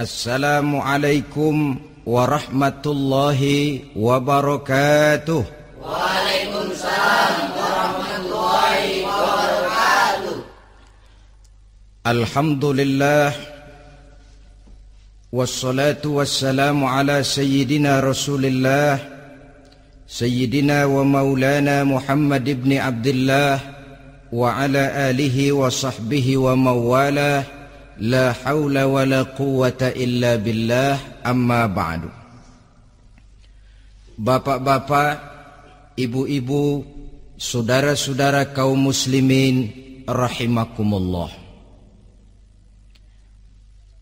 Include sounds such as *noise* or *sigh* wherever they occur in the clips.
Assalamualaikum warahmatullahi wabarakatuh. Waalaikumsalam warahmatullahi wabarakatuh. Alhamdulillah Wassalatu wassalamu ala sayyidina Rasulillah Sayyidina wa maulana Muhammad ibn Abdullah Wa ala alihi wa sahbihi wa mawalah Hawla wa la quwata illa billah Amma ba'du Bapak-bapak, ibu-ibu, saudara-saudara kaum muslimin Rahimakumullah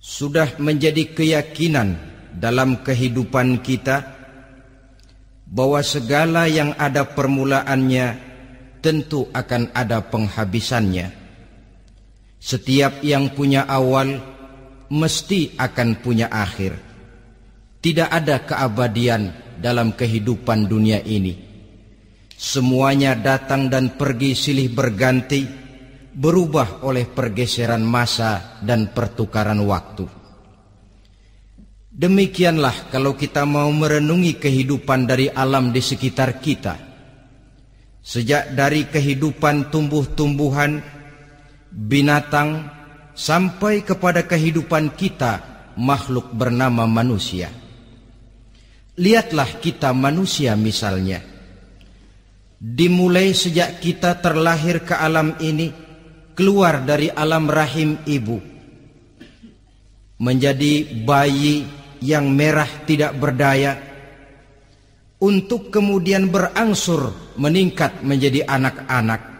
sudah menjadi keyakinan dalam kehidupan kita bahwa segala yang ada permulaannya tentu akan ada penghabisannya. Setiap yang punya awal mesti akan punya akhir. Tidak ada keabadian dalam kehidupan dunia ini. Semuanya datang dan pergi silih berganti berubah oleh pergeseran masa dan pertukaran waktu. Demikianlah kalau kita mau merenungi kehidupan dari alam di sekitar kita. Sejak dari kehidupan tumbuh-tumbuhan, binatang, sampai kepada kehidupan kita, makhluk bernama manusia. Lihatlah kita manusia misalnya. Dimulai sejak kita terlahir ke alam ini, keluar dari alam rahim ibu menjadi bayi yang merah tidak berdaya untuk kemudian berangsur meningkat menjadi anak-anak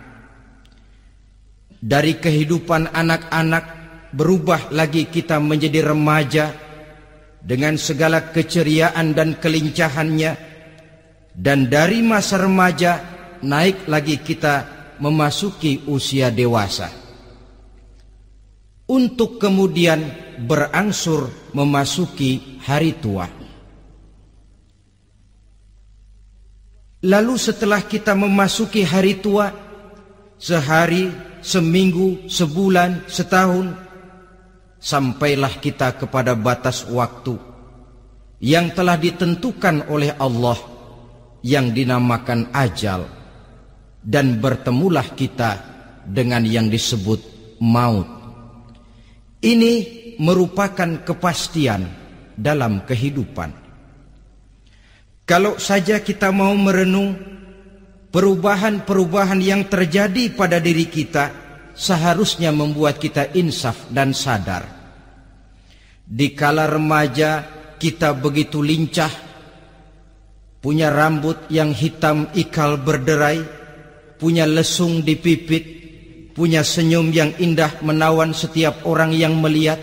dari kehidupan anak-anak berubah lagi kita menjadi remaja dengan segala keceriaan dan kelincahannya dan dari masa remaja naik lagi kita memasuki usia dewasa untuk kemudian berangsur memasuki hari tua. Lalu setelah kita memasuki hari tua, sehari, seminggu, sebulan, setahun, sampailah kita kepada batas waktu yang telah ditentukan oleh Allah yang dinamakan ajal dan bertemulah kita dengan yang disebut maut. Ini merupakan kepastian dalam kehidupan. Kalau saja kita mau merenung perubahan-perubahan yang terjadi pada diri kita seharusnya membuat kita insaf dan sadar. Di kala remaja kita begitu lincah, punya rambut yang hitam ikal berderai, punya lesung di pipit, punya senyum yang indah menawan setiap orang yang melihat,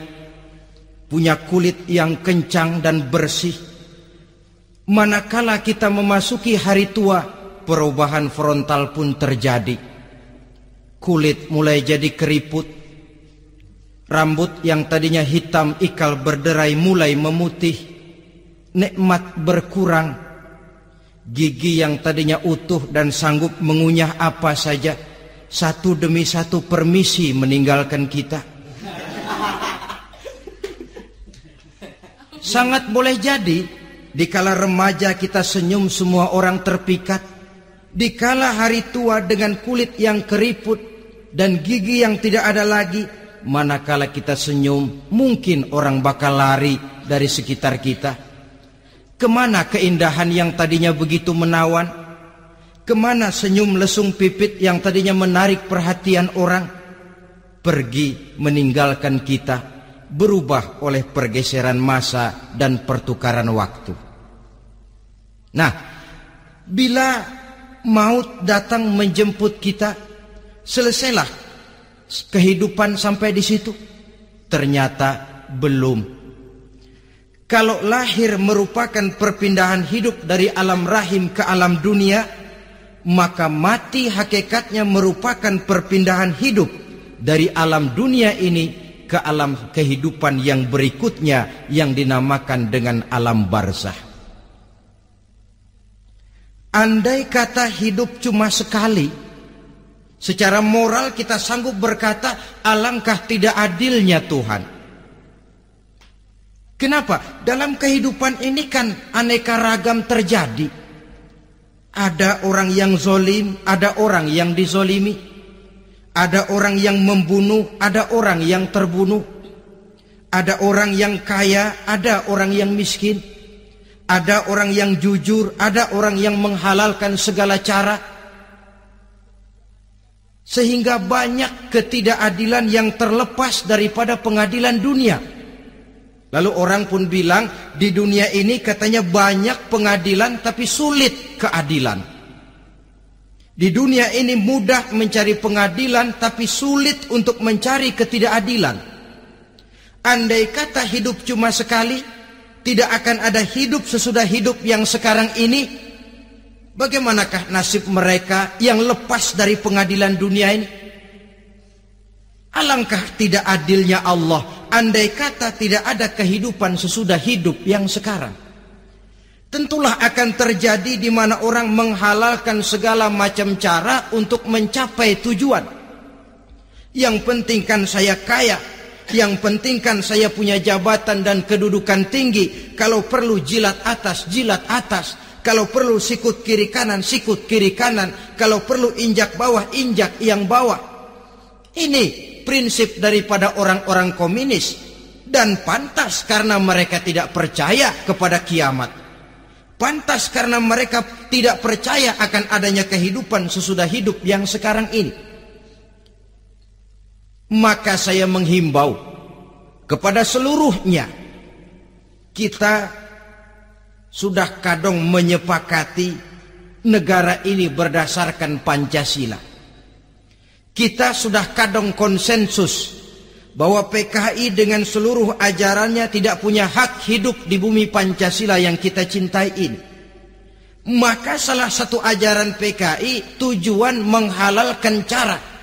punya kulit yang kencang dan bersih. Manakala kita memasuki hari tua, perubahan frontal pun terjadi. Kulit mulai jadi keriput, rambut yang tadinya hitam ikal berderai mulai memutih, nikmat berkurang, Gigi yang tadinya utuh dan sanggup mengunyah apa saja Satu demi satu permisi meninggalkan kita. Sangat boleh jadi Dikala remaja kita senyum semua orang terpikat Dikala hari tua dengan kulit yang keriput Dan gigi yang tidak ada lagi Manakala kita senyum Mungkin orang bakal lari dari sekitar kita Ke mana keindahan yang tadinya begitu menawan? Ke mana senyum lesung pipit yang tadinya menarik perhatian orang? Pergi meninggalkan kita, berubah oleh pergeseran masa dan pertukaran waktu. Nah, bila maut datang menjemput kita, selesailah kehidupan sampai di situ. Ternyata belum kalau lahir merupakan perpindahan hidup dari alam rahim ke alam dunia, maka mati hakikatnya merupakan perpindahan hidup dari alam dunia ini ke alam kehidupan yang berikutnya yang dinamakan dengan alam barzah. Andai kata hidup cuma sekali, secara moral kita sanggup berkata alangkah tidak adilnya Tuhan. Kenapa? Dalam kehidupan ini kan aneka ragam terjadi. Ada orang yang zolim, ada orang yang dizolimi. Ada orang yang membunuh, ada orang yang terbunuh. Ada orang yang kaya, ada orang yang miskin. Ada orang yang jujur, ada orang yang menghalalkan segala cara. Sehingga banyak ketidakadilan yang terlepas daripada pengadilan dunia. Lalu orang pun bilang di dunia ini katanya banyak pengadilan tapi sulit keadilan. Di dunia ini mudah mencari pengadilan tapi sulit untuk mencari ketidakadilan. Andai kata hidup cuma sekali, tidak akan ada hidup sesudah hidup yang sekarang ini. Bagaimanakah nasib mereka yang lepas dari pengadilan dunia ini? Alangkah tidak adilnya Allah andai kata tidak ada kehidupan sesudah hidup yang sekarang. Tentulah akan terjadi di mana orang menghalalkan segala macam cara untuk mencapai tujuan. Yang penting kan saya kaya, yang penting kan saya punya jabatan dan kedudukan tinggi. Kalau perlu jilat atas, jilat atas. Kalau perlu sikut kiri kanan, sikut kiri kanan. Kalau perlu injak bawah, injak yang bawah. Ini prinsip daripada orang-orang komunis dan pantas karena mereka tidak percaya kepada kiamat. Pantas karena mereka tidak percaya akan adanya kehidupan sesudah hidup yang sekarang ini. Maka saya menghimbau kepada seluruhnya kita sudah kadang menyepakati negara ini berdasarkan Pancasila. Kita sudah kadang konsensus bahwa PKI dengan seluruh ajarannya tidak punya hak hidup di bumi Pancasila yang kita cintai ini. Maka salah satu ajaran PKI tujuan menghalalkan cara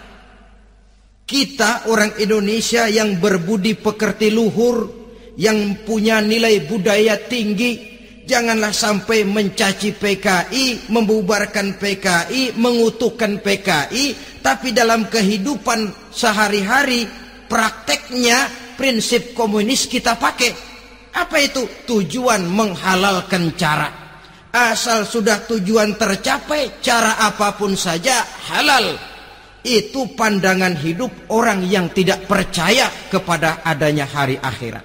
kita orang Indonesia yang berbudi pekerti luhur, yang punya nilai budaya tinggi, Janganlah sampai mencaci PKI, membubarkan PKI, mengutuhkan PKI, tapi dalam kehidupan sehari-hari prakteknya prinsip komunis kita pakai. Apa itu? Tujuan menghalalkan cara. Asal sudah tujuan tercapai, cara apa pun saja halal. Itu pandangan hidup orang yang tidak percaya kepada adanya hari akhirat.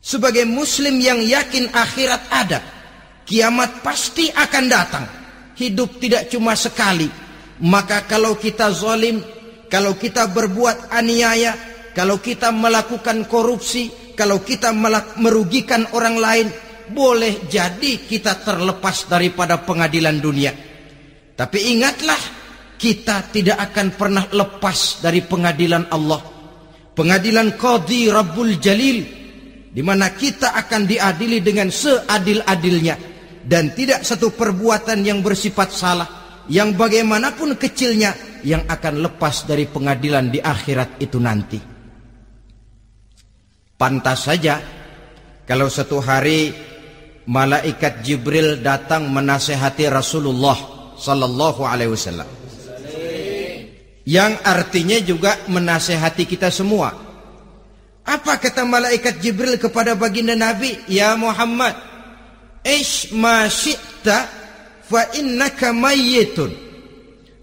Sebagai muslim yang yakin akhirat ada, kiamat pasti akan datang. Hidup tidak cuma sekali. Maka kalau kita zalim, kalau kita berbuat aniaya, kalau kita melakukan korupsi, kalau kita merugikan orang lain, boleh jadi kita terlepas daripada pengadilan dunia. Tapi ingatlah, kita tidak akan pernah lepas dari pengadilan Allah. Pengadilan Qadhi Rabbul Jalil di mana kita akan diadili dengan seadil-adilnya dan tidak satu perbuatan yang bersifat salah yang bagaimanapun kecilnya yang akan lepas dari pengadilan di akhirat itu nanti. Pantas saja kalau satu hari malaikat Jibril datang menasehati Rasulullah sallallahu alaihi wasallam. Yang artinya juga menasehati kita semua apa kata malaikat Jibril kepada baginda Nabi? Ya Muhammad, ish ma syi'ta fa innaka mayyitun.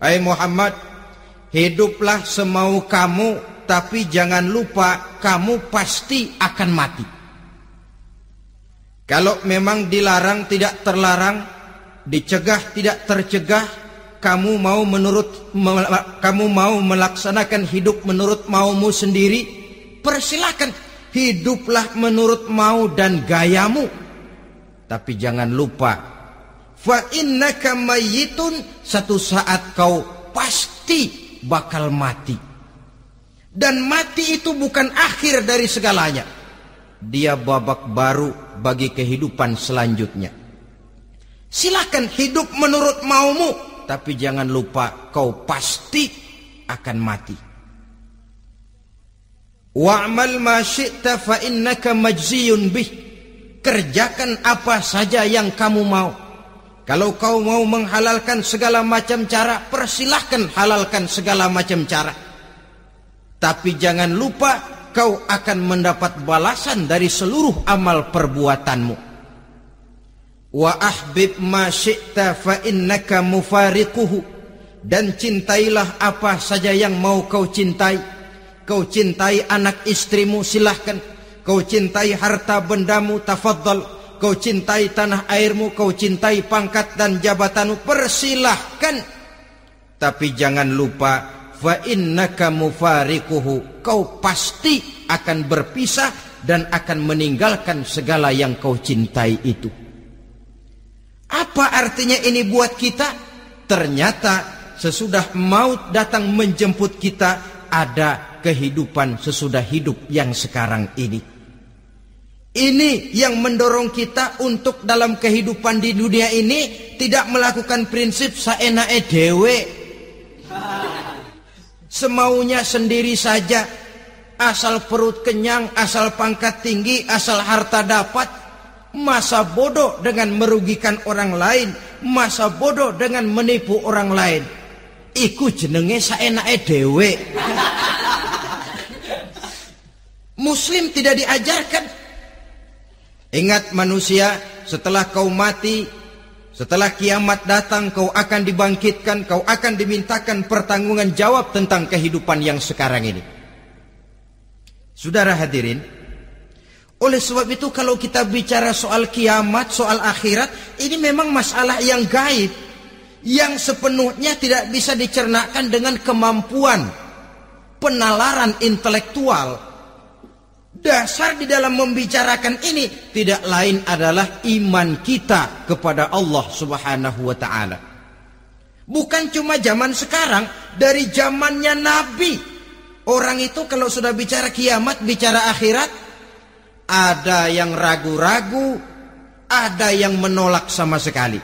Hai Muhammad, hiduplah semau kamu tapi jangan lupa kamu pasti akan mati. Kalau memang dilarang tidak terlarang, dicegah tidak tercegah, kamu mau menurut kamu mau melaksanakan hidup menurut maumu sendiri, persilahkan. Hiduplah menurut mau dan gayamu. Tapi jangan lupa fa innaka mayyitun satu saat kau pasti bakal mati. Dan mati itu bukan akhir dari segalanya. Dia babak baru bagi kehidupan selanjutnya. Silahkan hidup menurut maumu tapi jangan lupa kau pasti akan mati Wa'mal ma syi'ta fa innaka majziyun bih. Kerjakan apa saja yang kamu mau. Kalau kau mau menghalalkan segala macam cara, persilahkan halalkan segala macam cara. Tapi jangan lupa kau akan mendapat balasan dari seluruh amal perbuatanmu. Wa ahbib ma syi'ta fa innaka mufariquhu dan cintailah apa saja yang mau kau cintai. Kau cintai anak istrimu silahkan. Kau cintai harta bendamu tafadhal. Kau cintai tanah airmu, kau cintai pangkat dan jabatanmu, persilahkan. Tapi jangan lupa fa innaka mufariquhu kau pasti akan berpisah dan akan meninggalkan segala yang kau cintai itu apa artinya ini buat kita? Ternyata sesudah maut datang menjemput kita ada kehidupan sesudah hidup yang sekarang ini. Ini yang mendorong kita untuk dalam kehidupan di dunia ini tidak melakukan prinsip saenae dewe semaunya sendiri saja asal perut kenyang asal pangkat tinggi asal harta dapat masa bodoh dengan merugikan orang lain. Masa bodoh dengan menipu orang lain. Iku jenenge saenake dhewe. *laughs* Muslim tidak diajarkan. Ingat manusia setelah kau mati setelah kiamat datang kau akan dibangkitkan, kau akan dimintakan pertanggungan jawab tentang kehidupan yang sekarang ini. Saudara hadirin, oleh sebab itu kalau kita bicara soal kiamat, soal akhirat, ini memang masalah yang gaib. Yang sepenuhnya tidak bisa dicernakkan dengan kemampuan penalaran intelektual Dasar di dalam membicarakan ini tidak lain adalah iman kita kepada Allah Subhanahu wa taala. Bukan cuma zaman sekarang, dari zamannya Nabi. Orang itu kalau sudah bicara kiamat, bicara akhirat, ada yang ragu-ragu, ada yang menolak sama sekali.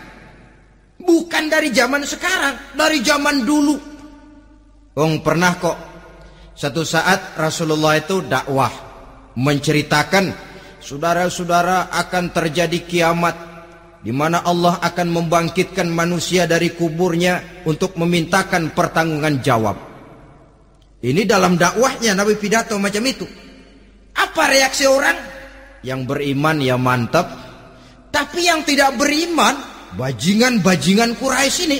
Bukan dari zaman sekarang, dari zaman dulu. Ong pernah kok satu saat Rasulullah itu dakwah menceritakan saudara-saudara akan terjadi kiamat di mana Allah akan membangkitkan manusia dari kuburnya untuk memintakan pertanggungan jawab. Ini dalam dakwahnya Nabi pidato macam itu. Apa reaksi orang? Yang beriman ya mantap. Tapi yang tidak beriman, bajingan-bajingan Quraisy ini.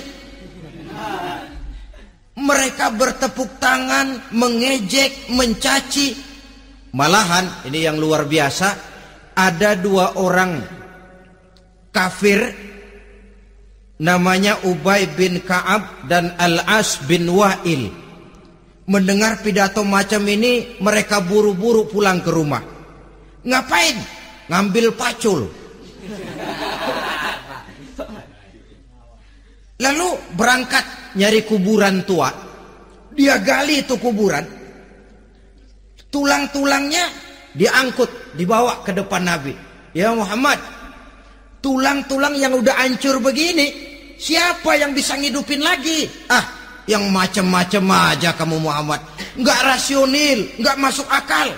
Mereka bertepuk tangan, mengejek, mencaci, Malahan ini yang luar biasa ada dua orang kafir namanya Ubay bin Ka'ab dan Al-As bin Wa'il. Mendengar pidato macam ini mereka buru-buru pulang ke rumah. Ngapain? Ngambil pacul. Lalu berangkat nyari kuburan tua. Dia gali itu kuburan Tulang-tulangnya diangkut, dibawa ke depan Nabi. Ya Muhammad, tulang-tulang yang udah hancur begini, siapa yang bisa ngidupin lagi? Ah, yang macam-macam aja kamu Muhammad. Nggak rasional, nggak masuk akal.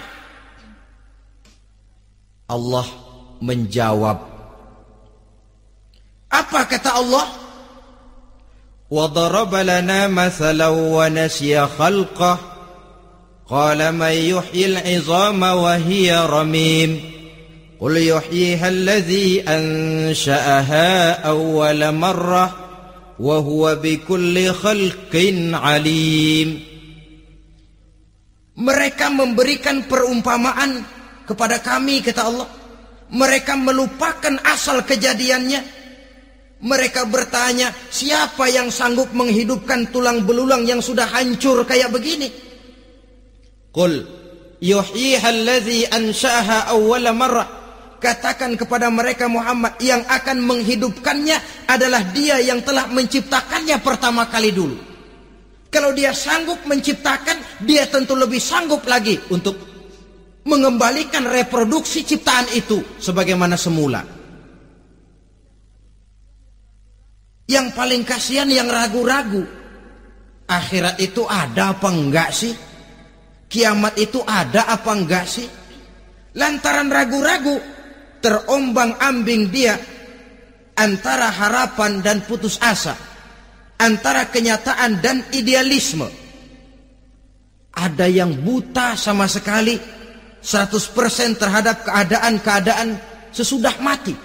Allah menjawab. Apa kata Allah? وضرب لنا مثلا ونسي خلقه قال من يحيي العظام وهي رميم قل يحييها الذي أنشأها أول مرة وهو بكل خلق عليم Mereka memberikan perumpamaan kepada kami kata Allah. Mereka melupakan asal kejadiannya. Mereka bertanya, siapa yang sanggup menghidupkan tulang belulang yang sudah hancur kayak begini? Qul yuhyiha allazi ansha'aha awwala marrah. Katakan kepada mereka Muhammad yang akan menghidupkannya adalah dia yang telah menciptakannya pertama kali dulu. Kalau dia sanggup menciptakan, dia tentu lebih sanggup lagi untuk mengembalikan reproduksi ciptaan itu sebagaimana semula. Yang paling kasihan yang ragu-ragu. Akhirat itu ada apa enggak sih? kiamat itu ada apa enggak sih? Lantaran ragu-ragu, terombang ambing dia antara harapan dan putus asa, antara kenyataan dan idealisme. Ada yang buta sama sekali, 100% terhadap keadaan-keadaan sesudah mati.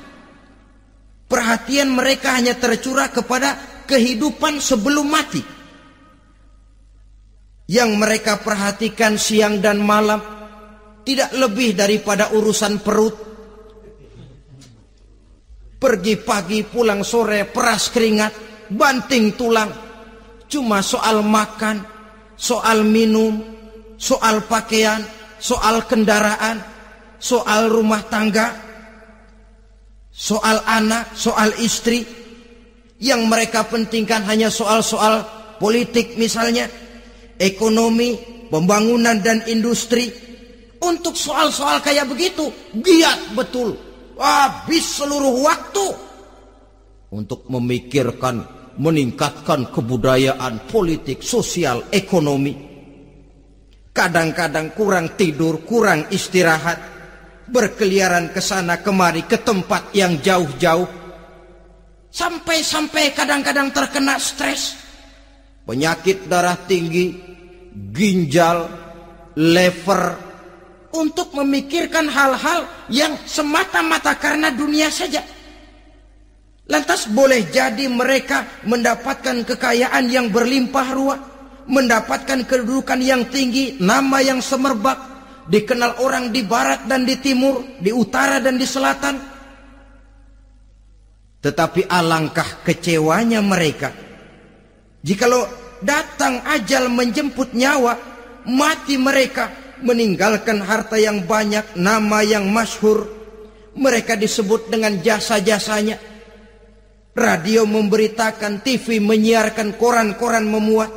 Perhatian mereka hanya tercurah kepada kehidupan sebelum mati. Yang mereka perhatikan siang dan malam tidak lebih daripada urusan perut. Pergi pagi, pulang sore, peras keringat, banting tulang. Cuma soal makan, soal minum, soal pakaian, soal kendaraan, soal rumah tangga, soal anak, soal istri. Yang mereka pentingkan hanya soal-soal politik misalnya, ekonomi, pembangunan dan industri. Untuk soal-soal kayak begitu, giat betul. Habis seluruh waktu untuk memikirkan, meningkatkan kebudayaan, politik, sosial, ekonomi Kadang-kadang kurang tidur, kurang istirahat, berkeliaran ke sana kemari ke tempat yang jauh-jauh. Sampai-sampai kadang-kadang terkena stres. Penyakit darah tinggi, ginjal, lever, untuk memikirkan hal-hal yang semata-mata karena dunia saja. Lantas boleh jadi mereka mendapatkan kekayaan yang berlimpah ruah mendapatkan kedudukan yang tinggi, nama yang semerbak, dikenal orang di barat dan di timur, di utara dan di selatan. Tetapi alangkah kecewanya mereka. Jikalau datang ajal menjemput nyawa, mati mereka meninggalkan harta yang banyak, nama yang masyhur. Mereka disebut dengan jasa-jasanya. Radio memberitakan, TV menyiarkan, koran-koran memuat.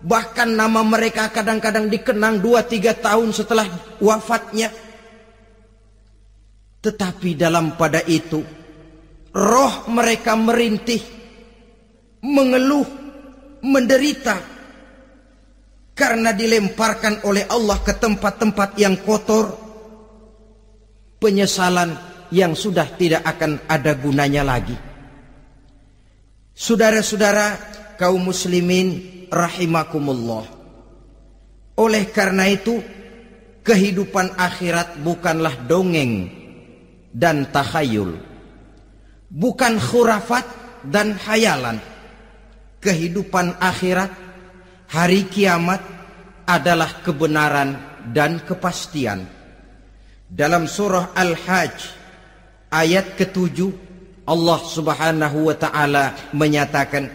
Bahkan nama mereka kadang-kadang dikenang dua tiga tahun setelah wafatnya. Tetapi dalam pada itu, roh mereka merintih, mengeluh, menderita. Karena dilemparkan oleh Allah ke tempat-tempat yang kotor. Penyesalan yang sudah tidak akan ada gunanya lagi. Saudara-saudara kaum muslimin rahimakumullah. Oleh karena itu, kehidupan akhirat bukanlah dongeng dan takhayul. Bukan khurafat dan hayalan. Kehidupan akhirat, hari kiamat adalah kebenaran dan kepastian. Dalam surah Al-Hajj ayat ke-7 Allah Subhanahu wa taala menyatakan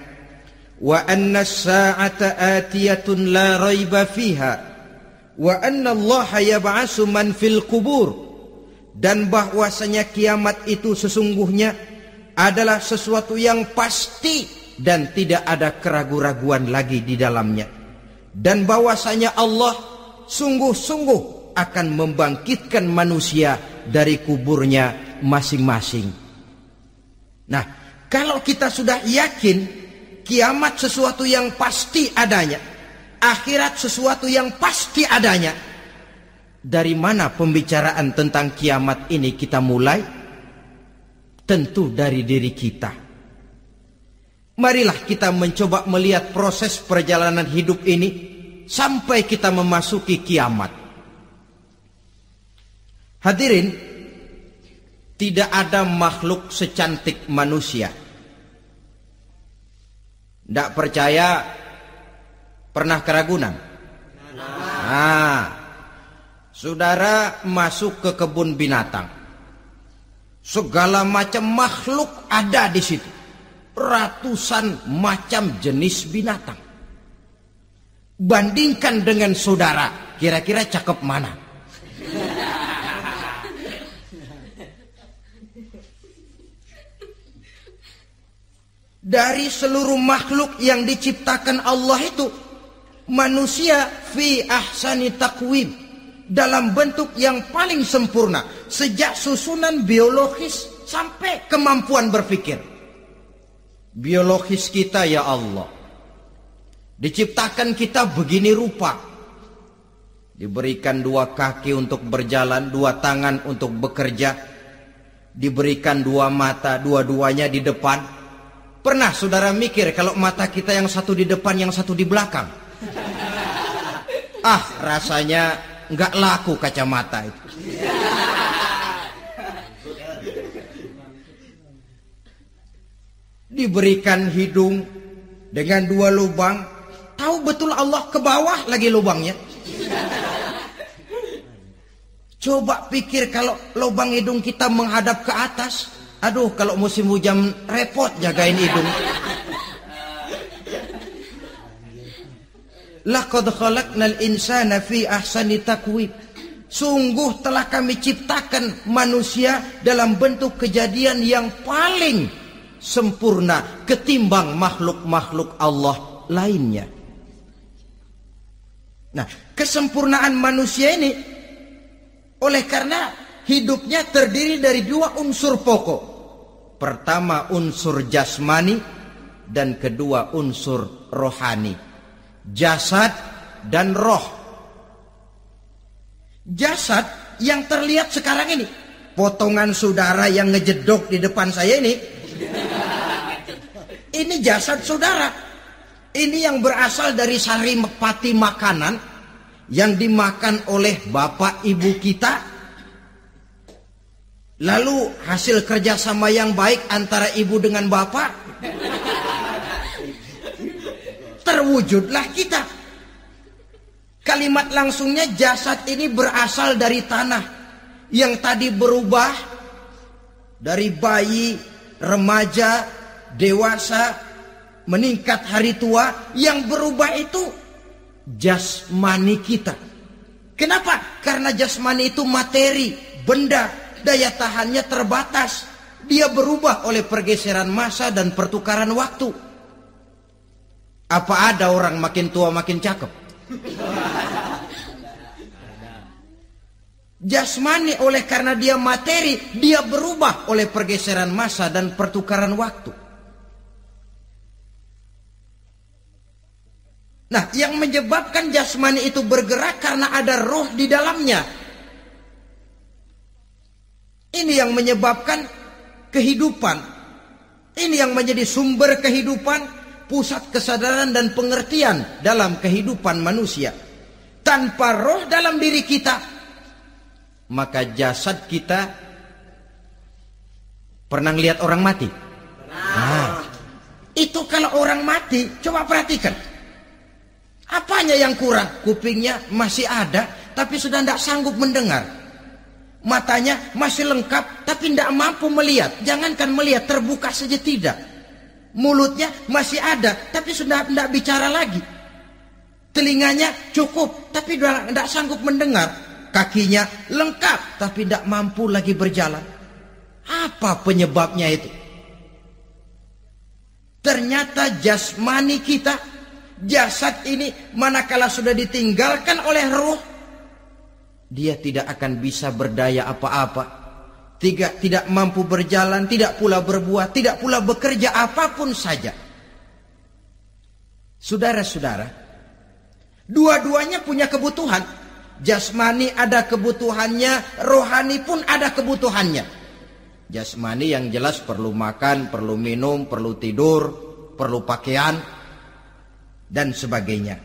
wa anna as-sa'ata atiyatun la raiba fiha wa anna Allah yab'asu man fil qubur dan bahwasanya kiamat itu sesungguhnya adalah sesuatu yang pasti dan tidak ada keraguan-raguan lagi di dalamnya dan bahwasanya Allah sungguh-sungguh akan membangkitkan manusia dari kuburnya masing-masing. Nah, kalau kita sudah yakin kiamat sesuatu yang pasti adanya, akhirat sesuatu yang pasti adanya. Dari mana pembicaraan tentang kiamat ini kita mulai? Tentu dari diri kita. Marilah kita mencoba melihat proses perjalanan hidup ini sampai kita memasuki kiamat. Hadirin, tidak ada makhluk secantik manusia tidak percaya pernah keragunan? Nah, saudara masuk ke kebun binatang. Segala macam makhluk ada di situ. Ratusan macam jenis binatang. Bandingkan dengan saudara, kira-kira cakep mana? dari seluruh makhluk yang diciptakan Allah itu manusia fi ahsani takwim dalam bentuk yang paling sempurna sejak susunan biologis sampai kemampuan berpikir biologis kita ya Allah diciptakan kita begini rupa diberikan dua kaki untuk berjalan dua tangan untuk bekerja diberikan dua mata dua-duanya di depan Pernah saudara mikir kalau mata kita yang satu di depan, yang satu di belakang? Ah, rasanya nggak laku kacamata itu. Diberikan hidung dengan dua lubang, tahu betul Allah ke bawah lagi lubangnya. Coba pikir kalau lubang hidung kita menghadap ke atas. Aduh, kalau musim hujan repot jagain hidung. Laqad khalaqnal insana fi ahsani takwib. Sungguh telah kami ciptakan manusia dalam bentuk kejadian yang paling sempurna ketimbang makhluk-makhluk Allah lainnya. Nah, kesempurnaan manusia ini oleh karena hidupnya terdiri dari dua unsur pokok. Pertama unsur jasmani dan kedua unsur rohani. Jasad dan roh. Jasad yang terlihat sekarang ini. Potongan saudara yang ngejedok di depan saya ini. Ini jasad saudara. Ini yang berasal dari sari pati makanan yang dimakan oleh bapak ibu kita. Lalu hasil kerjasama yang baik antara ibu dengan bapak. Terwujudlah kita. Kalimat langsungnya jasad ini berasal dari tanah yang tadi berubah dari bayi remaja dewasa meningkat hari tua yang berubah itu jasmani kita. Kenapa? Karena jasmani itu materi, benda, daya tahannya terbatas. Dia berubah oleh pergeseran masa dan pertukaran waktu. Apa ada orang makin tua makin cakep? Jasmani oleh karena dia materi, dia berubah oleh pergeseran masa dan pertukaran waktu. Nah, yang menyebabkan jasmani itu bergerak karena ada roh di dalamnya. Ini yang menyebabkan kehidupan. Ini yang menjadi sumber kehidupan, pusat kesadaran dan pengertian dalam kehidupan manusia. Tanpa roh dalam diri kita, maka jasad kita pernah lihat orang mati. Nah, itu kalau orang mati, coba perhatikan. Apanya yang kurang? Kupingnya masih ada, tapi sudah tidak sanggup mendengar. Matanya masih lengkap, tapi tidak mampu melihat. Jangankan melihat, terbuka saja tidak. Mulutnya masih ada, tapi sudah tidak bicara lagi. Telinganya cukup, tapi tidak sanggup mendengar. Kakinya lengkap, tapi tidak mampu lagi berjalan. Apa penyebabnya itu? Ternyata jasmani kita jasad ini manakala sudah ditinggalkan oleh ruh dia tidak akan bisa berdaya apa-apa. Tidak tidak mampu berjalan tidak pula berbuat tidak pula bekerja apa pun saja. Saudara-saudara dua-duanya punya kebutuhan. Jasmani ada kebutuhannya rohani pun ada kebutuhannya. Jasmani yang jelas perlu makan perlu minum perlu tidur perlu pakaian dan sebagainya.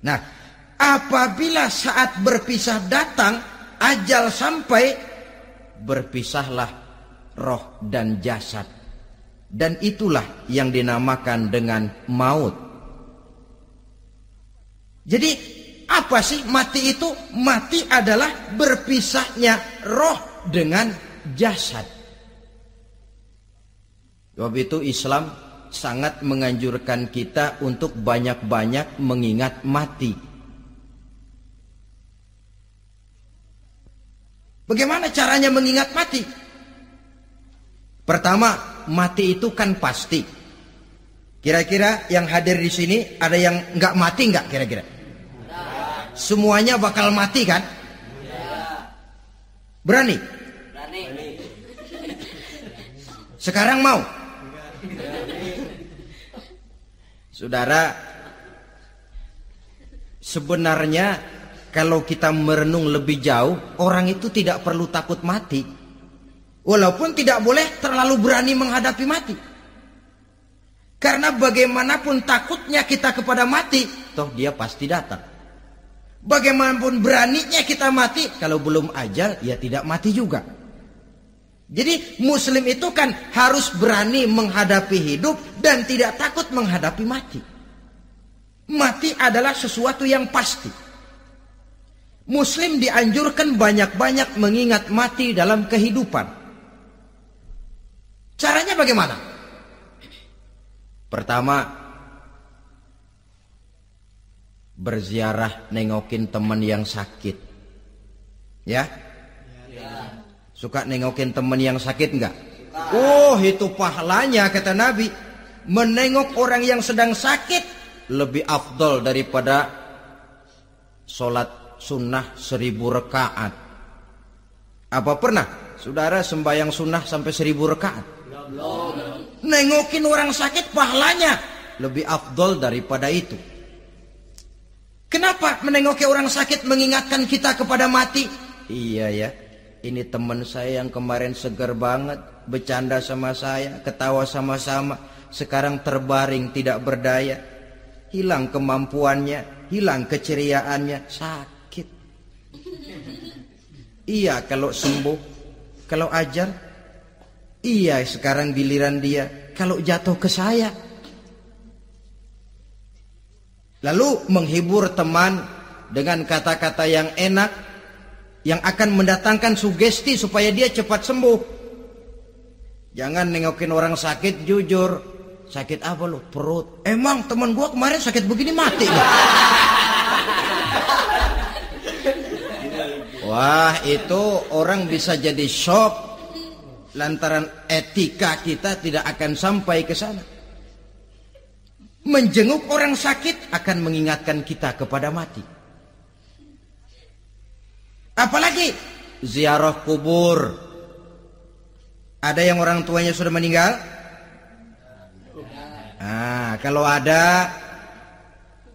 Nah, apabila saat berpisah datang, ajal sampai, berpisahlah roh dan jasad. Dan itulah yang dinamakan dengan maut. Jadi apa sih mati itu? Mati adalah berpisahnya roh dengan jasad. Sebab itu Islam sangat menganjurkan kita untuk banyak-banyak mengingat mati. Bagaimana caranya mengingat mati? Pertama, mati itu kan pasti. Kira-kira yang hadir di sini ada yang nggak mati nggak kira-kira? Semuanya bakal mati kan? Berani? Berani. Sekarang mau? Saudara, sebenarnya kalau kita merenung lebih jauh, orang itu tidak perlu takut mati. Walaupun tidak boleh terlalu berani menghadapi mati. Karena bagaimanapun takutnya kita kepada mati, toh dia pasti datang. Bagaimanapun beraninya kita mati, kalau belum ajal ya tidak mati juga. Jadi muslim itu kan harus berani menghadapi hidup dan tidak takut menghadapi mati. Mati adalah sesuatu yang pasti. Muslim dianjurkan banyak-banyak mengingat mati dalam kehidupan. Caranya bagaimana? Pertama, berziarah nengokin teman yang sakit. Ya? Suka nengokin teman yang sakit enggak? Oh, itu pahalanya kata Nabi. Menengok orang yang sedang sakit lebih afdol daripada sholat sunnah seribu rekaat. Apa pernah saudara sembahyang sunnah sampai seribu rekaat? Nengokin orang sakit pahalanya lebih afdol daripada itu. Kenapa menengoki orang sakit mengingatkan kita kepada mati? Iya ya, ini teman saya yang kemarin segar banget, bercanda sama saya, ketawa sama-sama, sekarang terbaring tidak berdaya. Hilang kemampuannya, hilang keceriaannya, sakit. Iya kalau sembuh, kalau ajar, iya sekarang giliran dia, kalau jatuh ke saya, Lalu menghibur teman dengan kata-kata yang enak yang akan mendatangkan sugesti supaya dia cepat sembuh. Jangan nengokin orang sakit jujur. Sakit apa lu? Perut. Emang teman gua kemarin sakit begini mati. Wah, itu orang bisa jadi shock lantaran etika kita tidak akan sampai ke sana. Menjenguk orang sakit akan mengingatkan kita kepada mati. Apalagi ziarah kubur. Ada yang orang tuanya sudah meninggal? Nah, kalau ada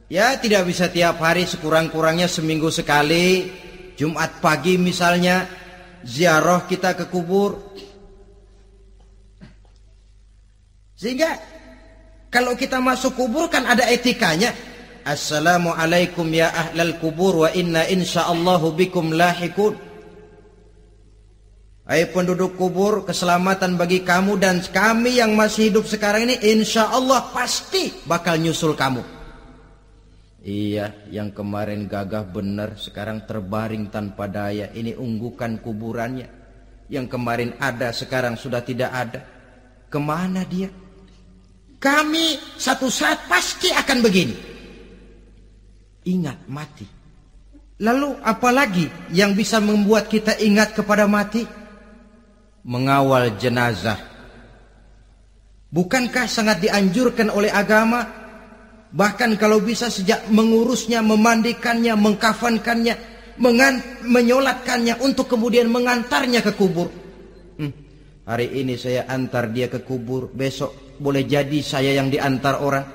ya tidak bisa tiap hari sekurang-kurangnya seminggu sekali Jumat pagi misalnya ziarah kita ke kubur. Sehingga kalau kita masuk kubur kan ada etikanya. Assalamualaikum ya ahlal kubur wa inna insyaallahu bikum lahikun. Hai penduduk kubur, keselamatan bagi kamu dan kami yang masih hidup sekarang ini insya Allah pasti bakal nyusul kamu. Iya, yang kemarin gagah benar sekarang terbaring tanpa daya. Ini unggukan kuburannya. Yang kemarin ada sekarang sudah tidak ada. Ke mana dia? Kami satu saat pasti akan begini. Ingat mati. Lalu apalagi yang bisa membuat kita ingat kepada mati? Mengawal jenazah. Bukankah sangat dianjurkan oleh agama? Bahkan kalau bisa sejak mengurusnya, memandikannya, mengkafankannya, menyolatkannya untuk kemudian mengantarnya ke kubur. Hmm, hari ini saya antar dia ke kubur, besok boleh jadi saya yang diantar orang.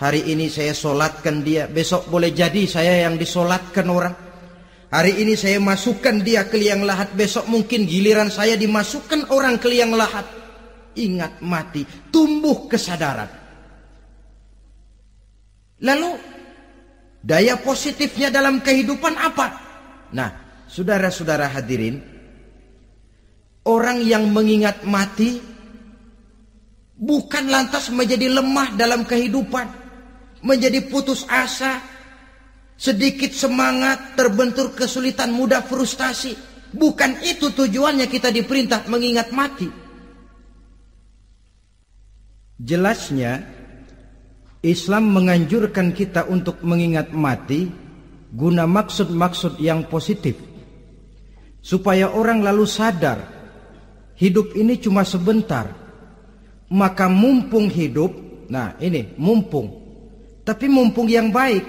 Hari ini saya solatkan dia, besok boleh jadi saya yang disolatkan orang. Hari ini saya masukkan dia ke liang lahat, besok mungkin giliran saya dimasukkan orang ke liang lahat. Ingat mati, tumbuh kesadaran. Lalu, daya positifnya dalam kehidupan apa? Nah, saudara-saudara hadirin, orang yang mengingat mati bukan lantas menjadi lemah dalam kehidupan, menjadi putus asa, sedikit semangat, terbentur kesulitan, mudah frustasi. Bukan itu tujuannya kita diperintah mengingat mati. Jelasnya Islam menganjurkan kita untuk mengingat mati guna maksud-maksud yang positif. Supaya orang lalu sadar hidup ini cuma sebentar maka mumpung hidup, nah ini mumpung, tapi mumpung yang baik,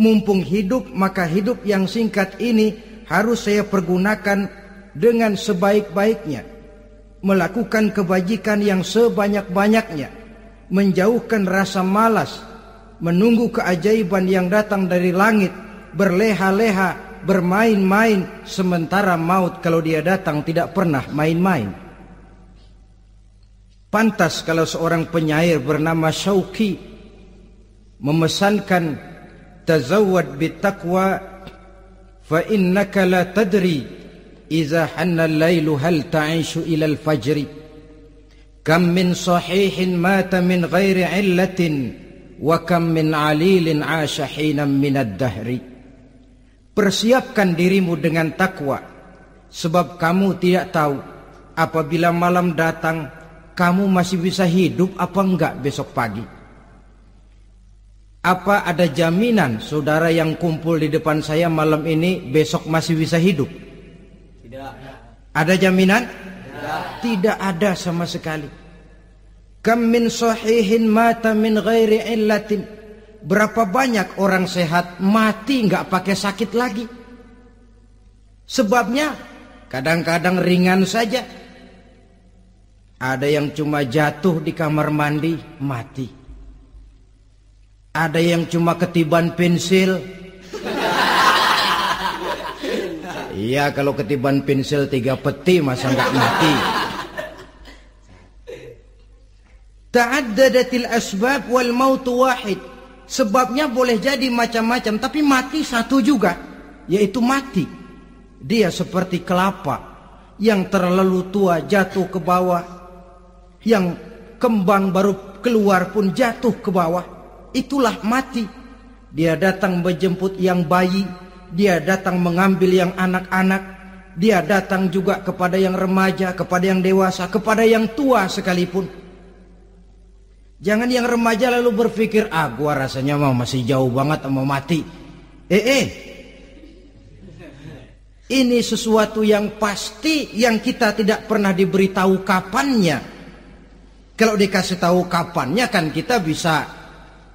mumpung hidup maka hidup yang singkat ini harus saya pergunakan dengan sebaik-baiknya, melakukan kebajikan yang sebanyak-banyaknya, menjauhkan rasa malas, menunggu keajaiban yang datang dari langit, berleha-leha, bermain-main, sementara maut kalau dia datang tidak pernah main-main. Pantas kalau seorang penyair bernama Syauqi memesankan tazawwad bittaqwa fa innaka la tadri idza hanna al-lailu hal ta'ishu ila al-fajr kam min sahihin mata min ghairi illatin wa kam min alilin 'asha hinan min ad-dahri Persiapkan dirimu dengan takwa sebab kamu tidak tahu apabila malam datang kamu masih bisa hidup apa enggak besok pagi? Apa ada jaminan saudara yang kumpul di depan saya malam ini besok masih bisa hidup? Tidak. Ada jaminan? Tidak. Tidak ada sama sekali. Kam min sahihin mata min ghairi illatin. Berapa banyak orang sehat mati enggak pakai sakit lagi? Sebabnya kadang-kadang ringan saja ada yang cuma jatuh di kamar mandi, mati. Ada yang cuma ketiban pensil. Iya, kalau ketiban pensil tiga peti masa nggak mati. Ta'addadatil asbab wal mautu wahid. Sebabnya boleh jadi macam-macam, tapi mati satu juga, yaitu mati. Dia seperti kelapa yang terlalu tua jatuh ke bawah yang kembang baru keluar pun jatuh ke bawah. Itulah mati. Dia datang menjemput yang bayi, dia datang mengambil yang anak-anak, dia datang juga kepada yang remaja, kepada yang dewasa, kepada yang tua sekalipun. Jangan yang remaja lalu berpikir, ah gua rasanya mau masih jauh banget mau mati. Eh eh, ini sesuatu yang pasti yang kita tidak pernah diberitahu kapannya. Kalau dikasih tahu kapannya kan kita bisa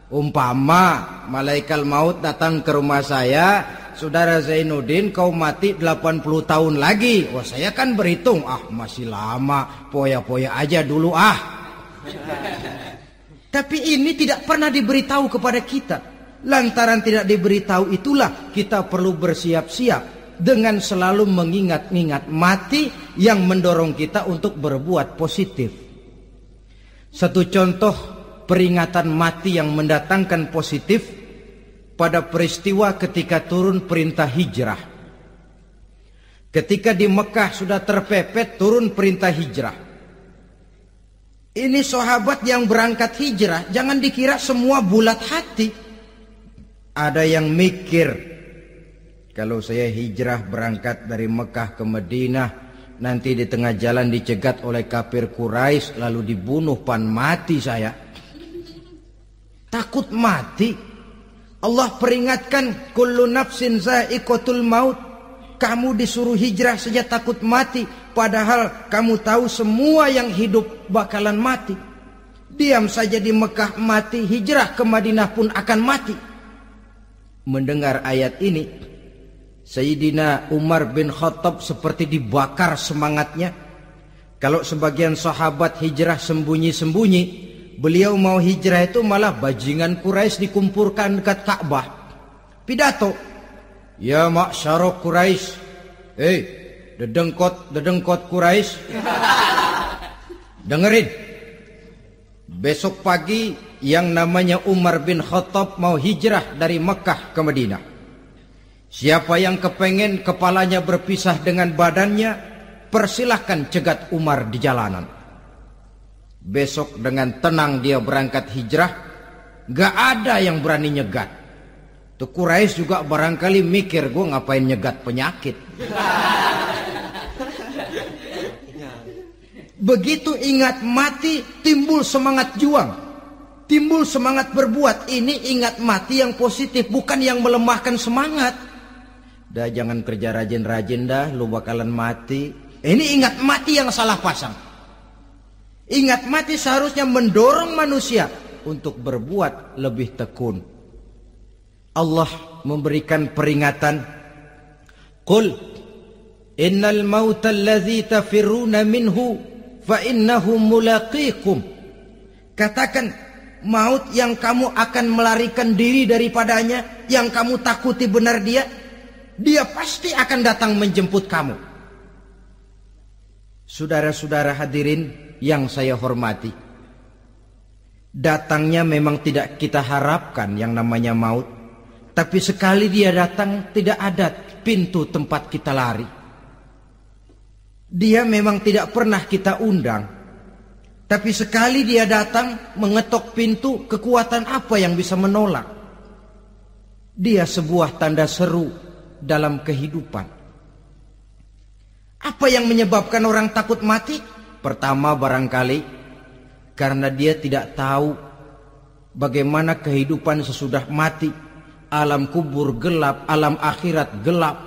umpama malaikat maut datang ke rumah saya, saudara Zainuddin kau mati 80 tahun lagi. Wah saya kan berhitung, ah masih lama, poya-poya aja dulu ah. *laughs* Tapi ini tidak pernah diberitahu kepada kita. Lantaran tidak diberitahu itulah kita perlu bersiap-siap dengan selalu mengingat-ingat mati yang mendorong kita untuk berbuat positif. Satu contoh peringatan mati yang mendatangkan positif pada peristiwa ketika turun perintah hijrah. Ketika di Mekah sudah terpepet turun perintah hijrah. Ini sahabat yang berangkat hijrah, jangan dikira semua bulat hati. Ada yang mikir, kalau saya hijrah berangkat dari Mekah ke Madinah, nanti di tengah jalan dicegat oleh kafir Quraisy lalu dibunuh pan mati saya. Takut mati. Allah peringatkan kullu nafsin za'iqatul maut. Kamu disuruh hijrah saja takut mati padahal kamu tahu semua yang hidup bakalan mati. Diam saja di Mekah mati, hijrah ke Madinah pun akan mati. Mendengar ayat ini, Sayyidina Umar bin Khattab seperti dibakar semangatnya. Kalau sebagian sahabat hijrah sembunyi-sembunyi, beliau mau hijrah itu malah bajingan Quraisy dikumpulkan dekat Ka'bah. Pidato, "Ya ma'syarah Quraisy, eh, dedengkot dedengkot Quraisy. Dengerin. Besok pagi yang namanya Umar bin Khattab mau hijrah dari Mekah ke Madinah. Siapa yang kepengen kepalanya berpisah dengan badannya, persilahkan cegat Umar di jalanan. Besok dengan tenang dia berangkat hijrah, gak ada yang berani nyegat. Tuh Quraisy juga barangkali mikir gue ngapain nyegat penyakit. Begitu ingat mati, timbul semangat juang. Timbul semangat berbuat. Ini ingat mati yang positif, bukan yang melemahkan semangat. Dah jangan kerja rajin-rajin dah, lu bakalan mati. Ini ingat mati yang salah pasang. Ingat mati seharusnya mendorong manusia untuk berbuat lebih tekun. Allah memberikan peringatan. Qul innal mauta alladhi tafiruna minhu fa innahu mulaqikum. Katakan maut yang kamu akan melarikan diri daripadanya, yang kamu takuti benar dia, dia pasti akan datang menjemput kamu. Saudara-saudara hadirin yang saya hormati. Datangnya memang tidak kita harapkan yang namanya maut. Tapi sekali dia datang tidak ada pintu tempat kita lari. Dia memang tidak pernah kita undang. Tapi sekali dia datang mengetok pintu, kekuatan apa yang bisa menolak? Dia sebuah tanda seru dalam kehidupan. Apa yang menyebabkan orang takut mati? Pertama barangkali karena dia tidak tahu bagaimana kehidupan sesudah mati alam kubur gelap, alam akhirat gelap.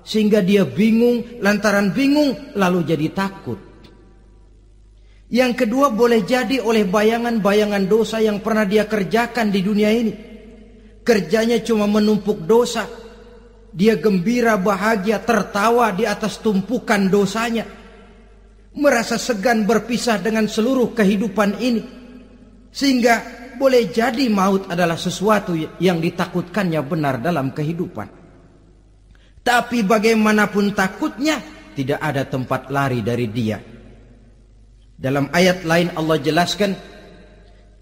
Sehingga dia bingung, lantaran bingung lalu jadi takut. Yang kedua boleh jadi oleh bayangan-bayangan dosa yang pernah dia kerjakan di dunia ini. Kerjanya cuma menumpuk dosa. Dia gembira, bahagia, tertawa di atas tumpukan dosanya. Merasa segan berpisah dengan seluruh kehidupan ini. Sehingga boleh jadi maut adalah sesuatu yang ditakutkannya benar dalam kehidupan. Tapi bagaimanapun takutnya, tidak ada tempat lari dari dia. Dalam ayat lain Allah jelaskan,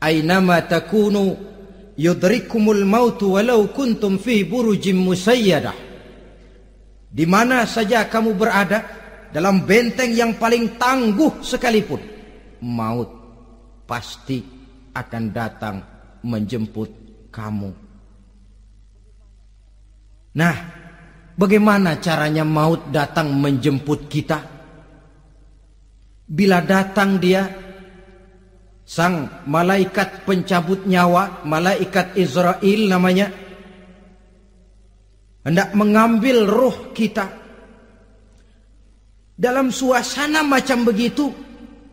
Aynama takunu yudrikumul mautu walau kuntum fi burujim musayyadah. Di mana saja kamu berada, dalam benteng yang paling tangguh sekalipun, maut pasti akan datang menjemput kamu. Nah, bagaimana caranya maut datang menjemput kita? Bila datang dia, sang malaikat pencabut nyawa, malaikat Israel namanya, hendak mengambil roh kita. Dalam suasana macam begitu,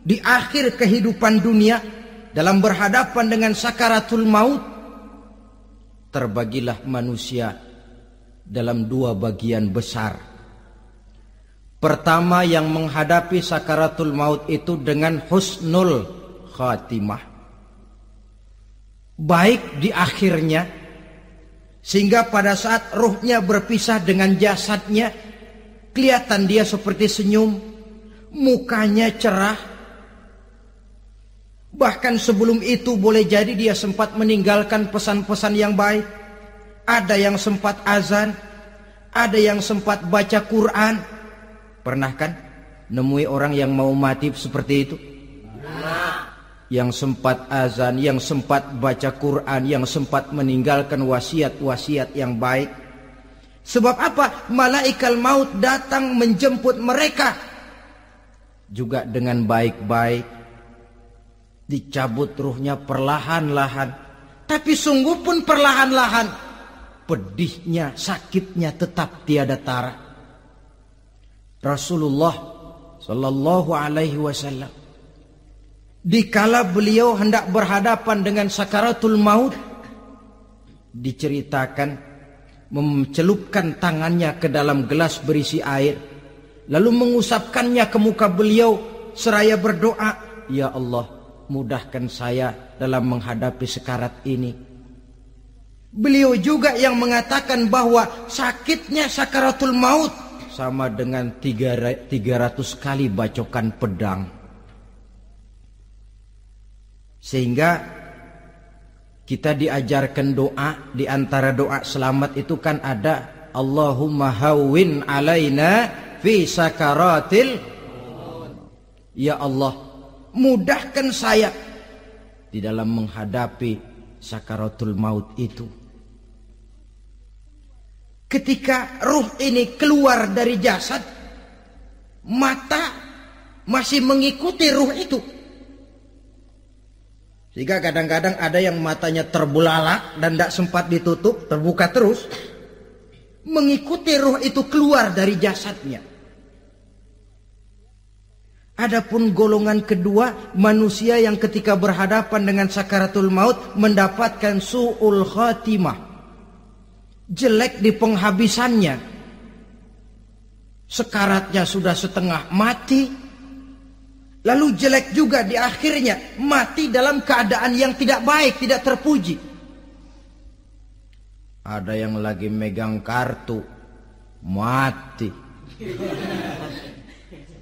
di akhir kehidupan dunia, dalam berhadapan dengan sakaratul maut terbagilah manusia dalam dua bagian besar. Pertama yang menghadapi sakaratul maut itu dengan husnul khatimah. Baik di akhirnya sehingga pada saat ruhnya berpisah dengan jasadnya kelihatan dia seperti senyum, mukanya cerah, Bahkan sebelum itu boleh jadi dia sempat meninggalkan pesan-pesan yang baik. Ada yang sempat azan, ada yang sempat baca Quran. Pernah kan nemui orang yang mau mati seperti itu? Yang sempat azan, yang sempat baca Quran, yang sempat meninggalkan wasiat-wasiat yang baik. Sebab apa? Malaikat maut datang menjemput mereka juga dengan baik-baik Dicabut ruhnya perlahan-lahan. Tapi sungguh pun perlahan-lahan. Pedihnya, sakitnya tetap tiada tara. Rasulullah Sallallahu Alaihi Wasallam. Dikala beliau hendak berhadapan dengan sakaratul maut. Diceritakan mencelupkan tangannya ke dalam gelas berisi air. Lalu mengusapkannya ke muka beliau seraya berdoa. Ya Allah mudahkan saya dalam menghadapi sekarat ini. Beliau juga yang mengatakan bahwa sakitnya sakaratul maut sama dengan 300 kali bacokan pedang. Sehingga kita diajarkan doa di antara doa selamat itu kan ada Allahumma hawwin alaina fi sakaratil Ya Allah mudahkan saya di dalam menghadapi sakaratul maut itu. Ketika ruh ini keluar dari jasad, mata masih mengikuti ruh itu. Sehingga kadang-kadang ada yang matanya terbelalak dan tidak sempat ditutup, terbuka terus. Mengikuti ruh itu keluar dari jasadnya. Adapun golongan kedua manusia yang ketika berhadapan dengan sakaratul maut mendapatkan su'ul khatimah. Jelek di penghabisannya. Sekaratnya sudah setengah mati. Lalu jelek juga di akhirnya mati dalam keadaan yang tidak baik, tidak terpuji. Ada yang lagi megang kartu, mati.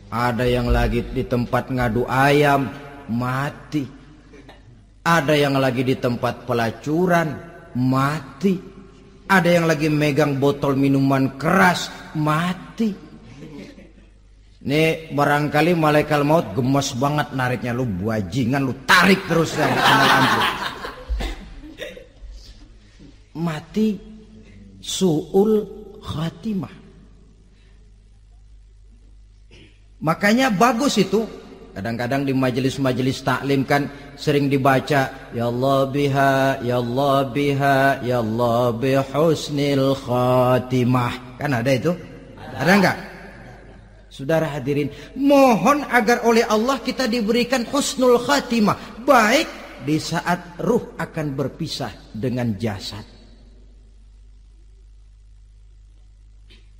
Ada yang lagi di tempat ngadu ayam, mati. Ada yang lagi di tempat pelacuran, mati. Ada yang lagi megang botol minuman keras, mati. Nih barangkali malaikat maut gemes banget nariknya lu buajingan lu tarik terus ya Mati suul khatimah. Makanya bagus itu Kadang-kadang di majelis-majelis taklim kan sering dibaca ya Allah biha ya Allah biha ya Allah bihusnil khatimah. Kan ada itu? Ada, ada enggak? Saudara hadirin, mohon agar oleh Allah kita diberikan husnul khatimah, baik di saat ruh akan berpisah dengan jasad.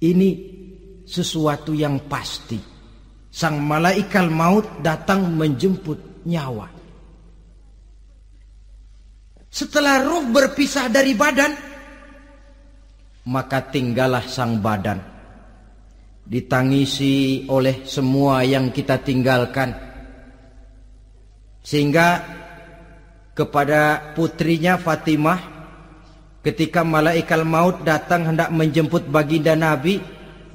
Ini sesuatu yang pasti sang malaikat maut datang menjemput nyawa. Setelah ruh berpisah dari badan, maka tinggallah sang badan. Ditangisi oleh semua yang kita tinggalkan. Sehingga kepada putrinya Fatimah ketika malaikat maut datang hendak menjemput baginda Nabi,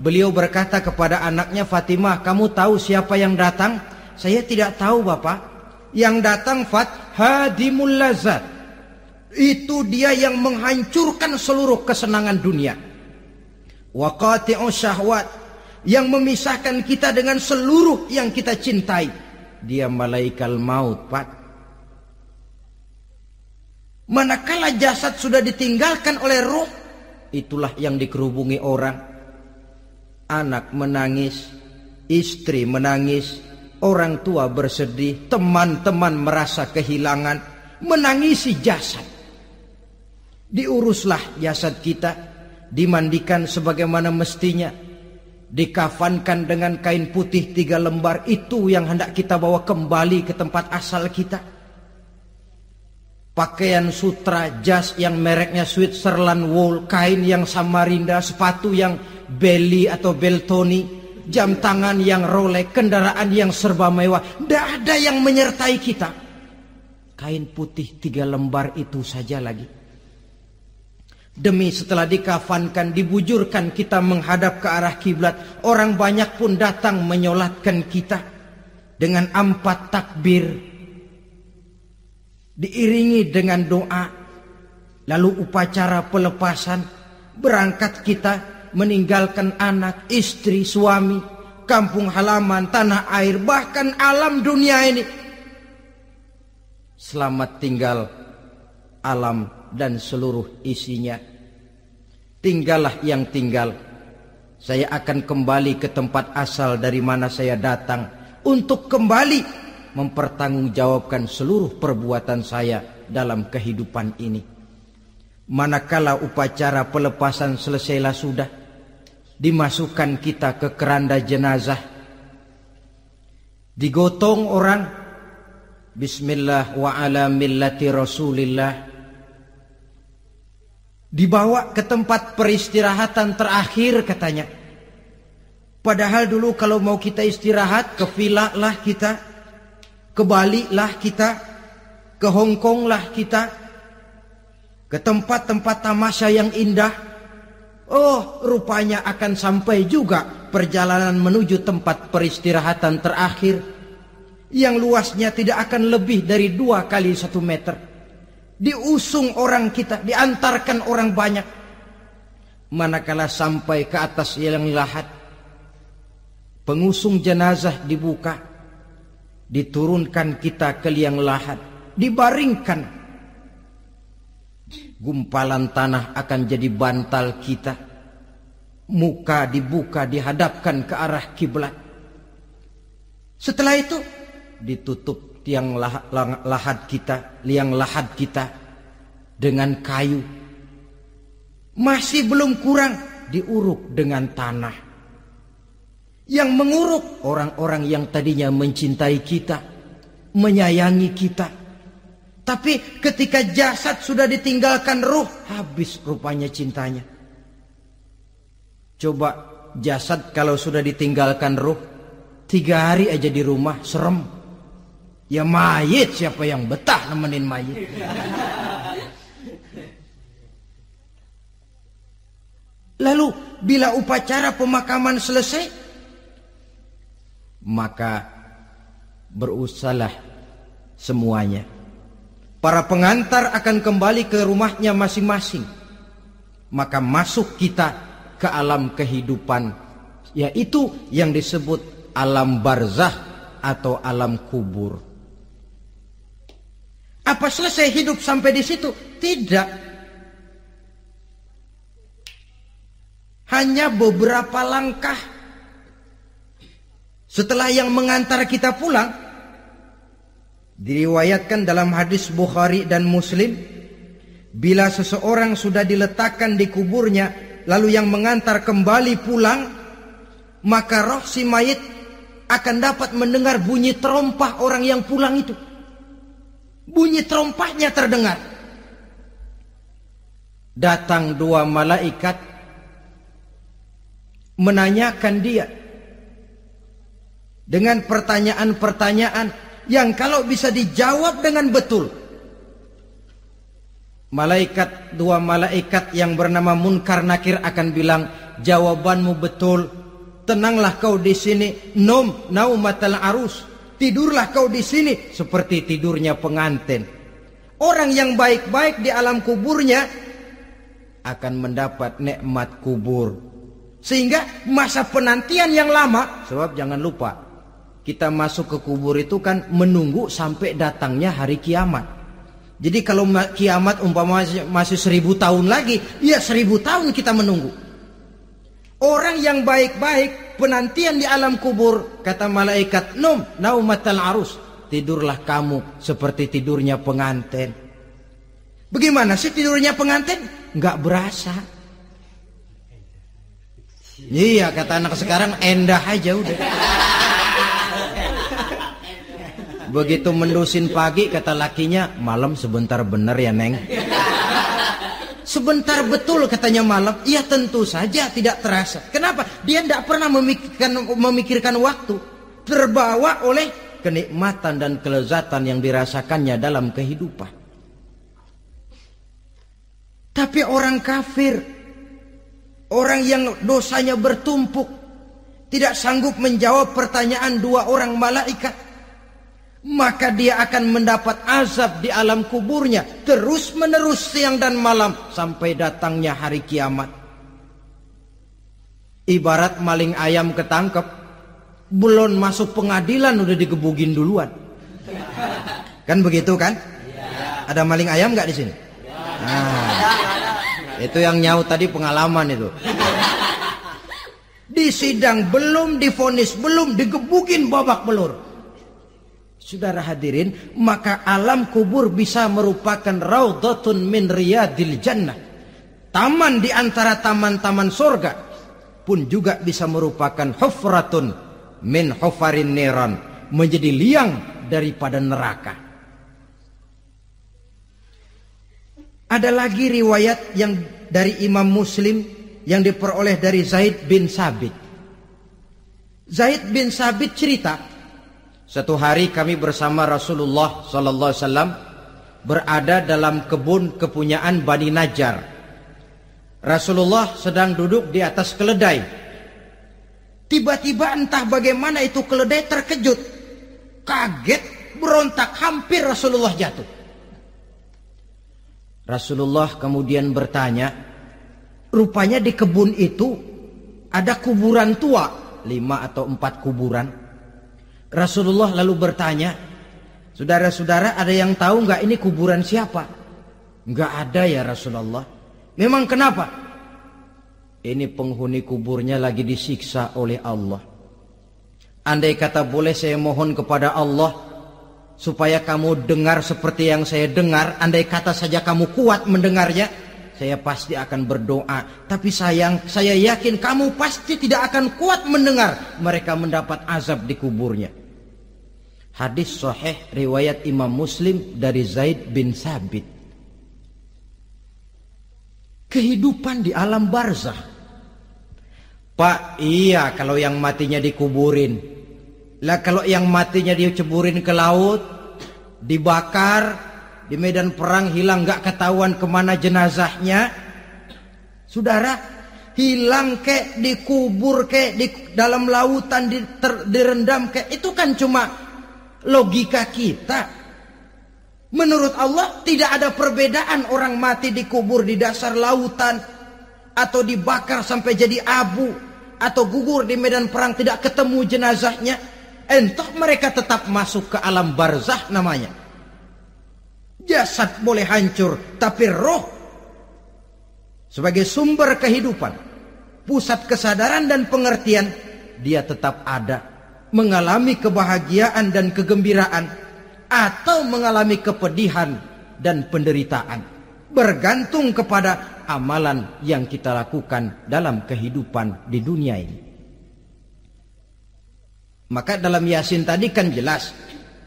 Beliau berkata kepada anaknya Fatimah, kamu tahu siapa yang datang? Saya tidak tahu Bapak. Yang datang Fat Hadimul Lazat. Itu dia yang menghancurkan seluruh kesenangan dunia. Waqati'u syahwat. Yang memisahkan kita dengan seluruh yang kita cintai. Dia malaikat maut Pak. Manakala jasad sudah ditinggalkan oleh roh. Itulah yang dikerubungi orang anak menangis, istri menangis, orang tua bersedih, teman-teman merasa kehilangan, menangisi jasad. Diuruslah jasad kita, dimandikan sebagaimana mestinya, dikafankan dengan kain putih tiga lembar, itu yang hendak kita bawa kembali ke tempat asal kita pakaian sutra, jas yang mereknya Switzerland wool, kain yang Samarinda, sepatu yang Belly atau Beltoni, jam tangan yang Rolex, kendaraan yang serba mewah. Tidak ada yang menyertai kita. Kain putih tiga lembar itu saja lagi. Demi setelah dikafankan, dibujurkan kita menghadap ke arah kiblat. Orang banyak pun datang menyolatkan kita. Dengan empat takbir. Diiringi dengan doa. Lalu upacara pelepasan. Berangkat kita meninggalkan anak, istri, suami, kampung halaman, tanah air, bahkan alam dunia ini. Selamat tinggal alam dan seluruh isinya. Tinggallah yang tinggal. Saya akan kembali ke tempat asal dari mana saya datang untuk kembali mempertanggungjawabkan seluruh perbuatan saya dalam kehidupan ini. Manakala upacara pelepasan selesailah sudah, dimasukkan kita ke keranda jenazah digotong orang bismillah wa ala millati rasulillah dibawa ke tempat peristirahatan terakhir katanya. Padahal dulu kalau mau kita istirahat ke villa lah kita ke Bali lah kita ke Hong Kong lah kita ke tempat-tempat tamasya yang indah. Oh, rupanya akan sampai juga perjalanan menuju tempat peristirahatan terakhir. Yang luasnya tidak akan lebih dari dua kali satu meter. Diusung orang kita, diantarkan orang banyak. Manakala sampai ke atas yang lahat, pengusung jenazah dibuka, diturunkan kita ke liang lahat, dibaringkan Gumpalan tanah akan jadi bantal kita. Muka dibuka dihadapkan ke arah kiblat. Setelah itu ditutup tiang lahat kita, liang lahat kita dengan kayu. Masih belum kurang diuruk dengan tanah. Yang menguruk orang-orang yang tadinya mencintai kita, menyayangi kita, tapi ketika jasad sudah ditinggalkan ruh, habis rupanya cintanya. Coba jasad kalau sudah ditinggalkan ruh, tiga hari aja di rumah, serem. Ya mayit siapa yang betah nemenin mayit. Lalu bila upacara pemakaman selesai, maka berusahalah semuanya. Para pengantar akan kembali ke rumahnya masing-masing. Maka masuk kita ke alam kehidupan yaitu yang disebut alam barzah atau alam kubur. Apa selesai hidup sampai di situ? Tidak. Hanya beberapa langkah setelah yang mengantar kita pulang diriwayatkan dalam hadis Bukhari dan Muslim bila seseorang sudah diletakkan di kuburnya lalu yang mengantar kembali pulang maka roh si mayit akan dapat mendengar bunyi terompah orang yang pulang itu bunyi terompahnya terdengar datang dua malaikat menanyakan dia dengan pertanyaan-pertanyaan yang kalau bisa dijawab dengan betul. Malaikat dua malaikat yang bernama Munkar Nakir akan bilang jawabanmu betul. Tenanglah kau di sini. Nom naumatal arus. Tidurlah kau di sini seperti tidurnya pengantin. Orang yang baik-baik di alam kuburnya akan mendapat nikmat kubur. Sehingga masa penantian yang lama, sebab jangan lupa kita masuk ke kubur itu kan menunggu sampai datangnya hari kiamat. Jadi kalau kiamat umpama masih seribu tahun lagi, ya seribu tahun kita menunggu. Orang yang baik-baik penantian di alam kubur kata malaikat num naumatal arus tidurlah kamu seperti tidurnya pengantin. Bagaimana sih tidurnya pengantin? Enggak berasa. Iya kata anak sekarang endah aja udah. Begitu mendusin pagi kata lakinya malam sebentar bener ya neng. Sebentar betul katanya malam. Ya tentu saja tidak terasa. Kenapa? Dia tidak pernah memikirkan, memikirkan waktu. Terbawa oleh kenikmatan dan kelezatan yang dirasakannya dalam kehidupan. Tapi orang kafir, orang yang dosanya bertumpuk, tidak sanggup menjawab pertanyaan dua orang malaikat maka dia akan mendapat azab di alam kuburnya terus menerus siang dan malam sampai datangnya hari kiamat. Ibarat maling ayam ketangkep, belum masuk pengadilan udah digebugin duluan. Kan begitu kan? Ada maling ayam nggak di sini? Nah, itu yang nyaut tadi pengalaman itu. Di sidang belum difonis, belum digebugin babak belur. Saudara hadirin, maka alam kubur bisa merupakan raudhatun min riyadil jannah. Taman di antara taman-taman sorga pun juga bisa merupakan hufratun min hufarin niran. Menjadi liang daripada neraka. Ada lagi riwayat yang dari Imam Muslim yang diperoleh dari Zaid bin Sabit. Zaid bin Sabit cerita, satu hari kami bersama Rasulullah sallallahu alaihi wasallam berada dalam kebun kepunyaan Bani Najjar. Rasulullah sedang duduk di atas keledai. Tiba-tiba entah bagaimana itu keledai terkejut. Kaget, berontak, hampir Rasulullah jatuh. Rasulullah kemudian bertanya, rupanya di kebun itu ada kuburan tua, lima atau empat kuburan. Rasulullah lalu bertanya, Saudara-saudara ada yang tahu nggak ini kuburan siapa? Nggak ada ya Rasulullah. Memang kenapa? Ini penghuni kuburnya lagi disiksa oleh Allah. Andai kata boleh saya mohon kepada Allah supaya kamu dengar seperti yang saya dengar, andai kata saja kamu kuat mendengarnya, saya pasti akan berdoa. Tapi sayang, saya yakin kamu pasti tidak akan kuat mendengar mereka mendapat azab di kuburnya. Hadis sahih riwayat Imam Muslim dari Zaid bin Sabit. Kehidupan di alam barzah. Pak, iya kalau yang matinya dikuburin. Lah kalau yang matinya diceburin ke laut, dibakar, di medan perang hilang nggak ketahuan ke mana jenazahnya. Saudara, hilang kek, dikubur kek, di dalam lautan di, ter, direndam kek, itu kan cuma logika kita. Menurut Allah tidak ada perbedaan orang mati dikubur di dasar lautan atau dibakar sampai jadi abu atau gugur di medan perang tidak ketemu jenazahnya. Entah mereka tetap masuk ke alam barzah namanya. Jasad boleh hancur, tapi roh sebagai sumber kehidupan, pusat kesadaran dan pengertian, dia tetap ada, mengalami kebahagiaan dan kegembiraan, atau mengalami kepedihan dan penderitaan, bergantung kepada amalan yang kita lakukan dalam kehidupan di dunia ini. Maka dalam Yasin tadi kan jelas,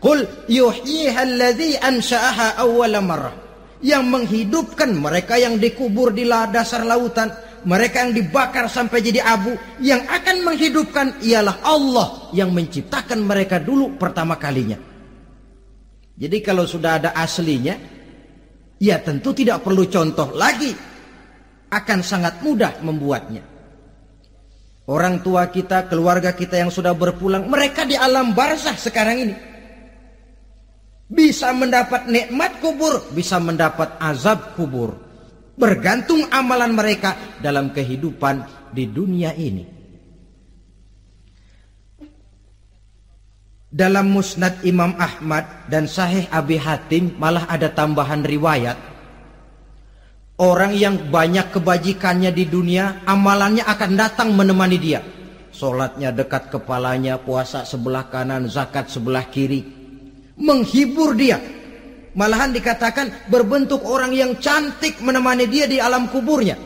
Qul yuhyiha alladhi ansha'aha awwala marrah yang menghidupkan mereka yang dikubur di dasar lautan, mereka yang dibakar sampai jadi abu, yang akan menghidupkan ialah Allah yang menciptakan mereka dulu pertama kalinya. Jadi kalau sudah ada aslinya, ya tentu tidak perlu contoh lagi. Akan sangat mudah membuatnya. Orang tua kita, keluarga kita yang sudah berpulang, mereka di alam barzah sekarang ini. Bisa mendapat nikmat kubur, bisa mendapat azab kubur. Bergantung amalan mereka dalam kehidupan di dunia ini. Dalam musnad Imam Ahmad dan sahih Abi Hatim malah ada tambahan riwayat. Orang yang banyak kebajikannya di dunia, amalannya akan datang menemani dia. Sholatnya dekat kepalanya, puasa sebelah kanan, zakat sebelah kiri menghibur dia. Malahan dikatakan berbentuk orang yang cantik menemani dia di alam kuburnya.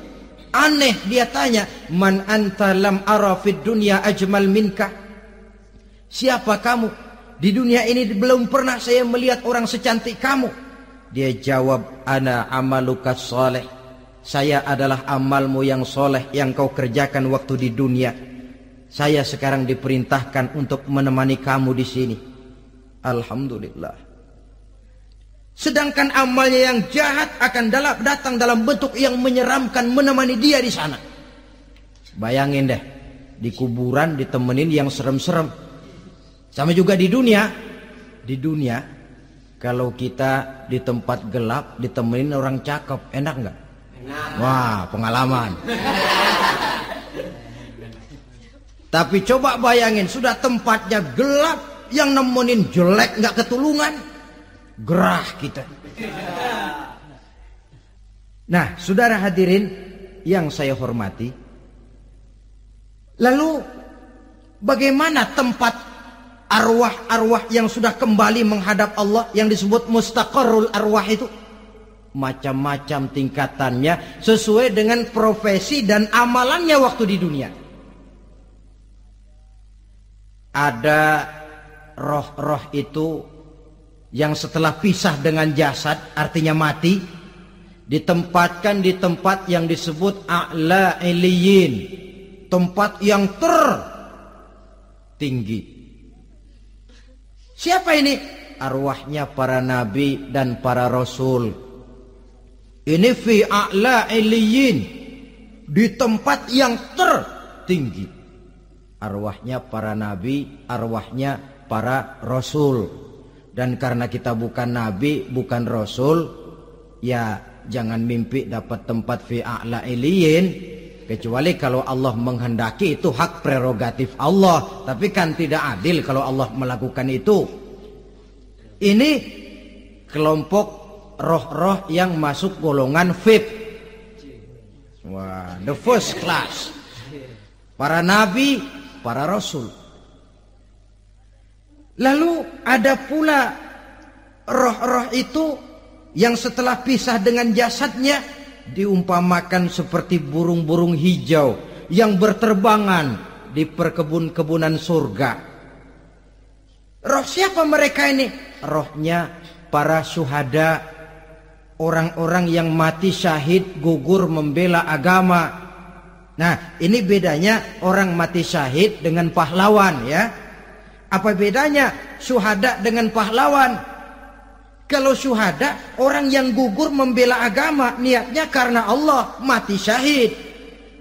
Aneh dia tanya, "Man anta lam ara fid dunya ajmal minka?" Siapa kamu? Di dunia ini belum pernah saya melihat orang secantik kamu. Dia jawab, "Ana amaluka soleh." Saya adalah amalmu yang soleh yang kau kerjakan waktu di dunia. Saya sekarang diperintahkan untuk menemani kamu di sini. Alhamdulillah. Sedangkan amalnya yang jahat akan datang dalam bentuk yang menyeramkan menemani dia di sana. Bayangin deh, di kuburan ditemenin yang serem-serem. Sama juga di dunia. Di dunia, kalau kita di tempat gelap ditemenin orang cakep, enak nggak? Wah, pengalaman. Tapi coba bayangin, sudah tempatnya gelap, yang nemenin jelek nggak ketulungan gerah kita. Nah saudara hadirin yang saya hormati lalu bagaimana tempat arwah-arwah yang sudah kembali menghadap Allah yang disebut mustaqarrul arwah itu? Macam-macam tingkatannya sesuai dengan profesi dan amalannya waktu di dunia. Ada roh-roh itu yang setelah pisah dengan jasad artinya mati ditempatkan di tempat yang disebut a'la iliyin tempat yang tertinggi. Siapa ini? Arwahnya para nabi dan para rasul. Ini fi a'la iliyin di tempat yang tertinggi. Arwahnya para nabi arwahnya para rasul. Dan karena kita bukan nabi, bukan rasul, ya jangan mimpi dapat tempat fi a'la iliyin kecuali kalau Allah menghendaki itu hak prerogatif Allah. Tapi kan tidak adil kalau Allah melakukan itu. Ini kelompok roh-roh yang masuk golongan VIP wah the first class. Para nabi para rasul Lalu ada pula roh-roh itu yang setelah pisah dengan jasadnya diumpamakan seperti burung-burung hijau yang berterbangan di perkebun-kebunan surga. Roh siapa mereka ini? Rohnya para syuhada, orang-orang yang mati syahid gugur membela agama. Nah, ini bedanya orang mati syahid dengan pahlawan ya. Apa bedanya syuhada dengan pahlawan? Kalau syuhada orang yang gugur membela agama niatnya karena Allah mati syahid.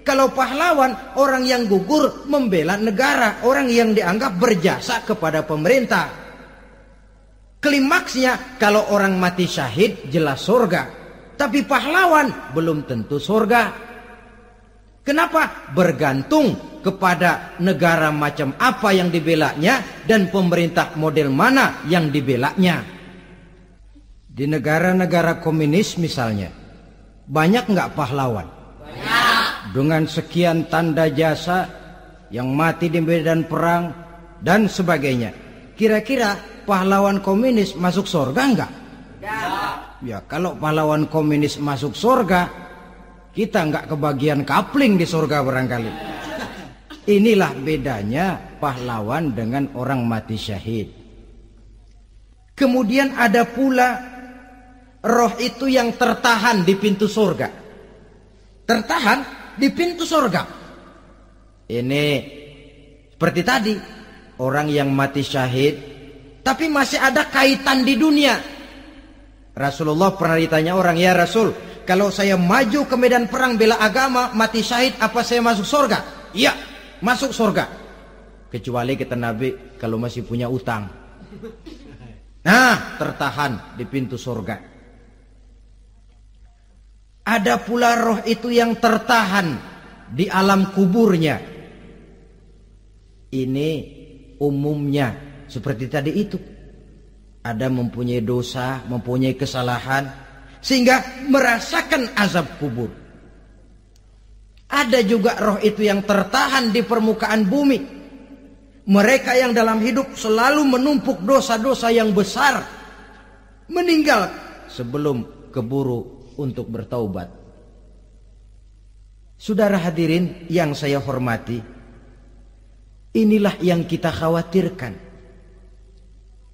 Kalau pahlawan orang yang gugur membela negara, orang yang dianggap berjasa kepada pemerintah. Klimaksnya kalau orang mati syahid jelas surga. Tapi pahlawan belum tentu surga. Kenapa? Bergantung kepada negara macam apa yang dibelanya dan pemerintah model mana yang dibelanya. Di negara-negara komunis misalnya, banyak nggak pahlawan? Banyak. Dengan sekian tanda jasa yang mati di medan perang dan sebagainya. Kira-kira pahlawan komunis masuk surga enggak? Tidak. Ya kalau pahlawan komunis masuk surga, kita enggak kebagian kapling di surga barangkali. Inilah bedanya pahlawan dengan orang mati syahid. Kemudian ada pula roh itu yang tertahan di pintu surga. Tertahan di pintu surga. Ini seperti tadi, orang yang mati syahid tapi masih ada kaitan di dunia Rasulullah pernah ditanya orang, ya Rasul, kalau saya maju ke medan perang bela agama, mati syahid, apa saya masuk surga? Iya, masuk surga. Kecuali kata Nabi, kalau masih punya utang. Nah, tertahan di pintu surga. Ada pula roh itu yang tertahan di alam kuburnya. Ini umumnya seperti tadi itu ada mempunyai dosa, mempunyai kesalahan, sehingga merasakan azab kubur. Ada juga roh itu yang tertahan di permukaan bumi. Mereka yang dalam hidup selalu menumpuk dosa-dosa yang besar. Meninggal sebelum keburu untuk bertaubat. Saudara hadirin yang saya hormati. Inilah yang kita khawatirkan.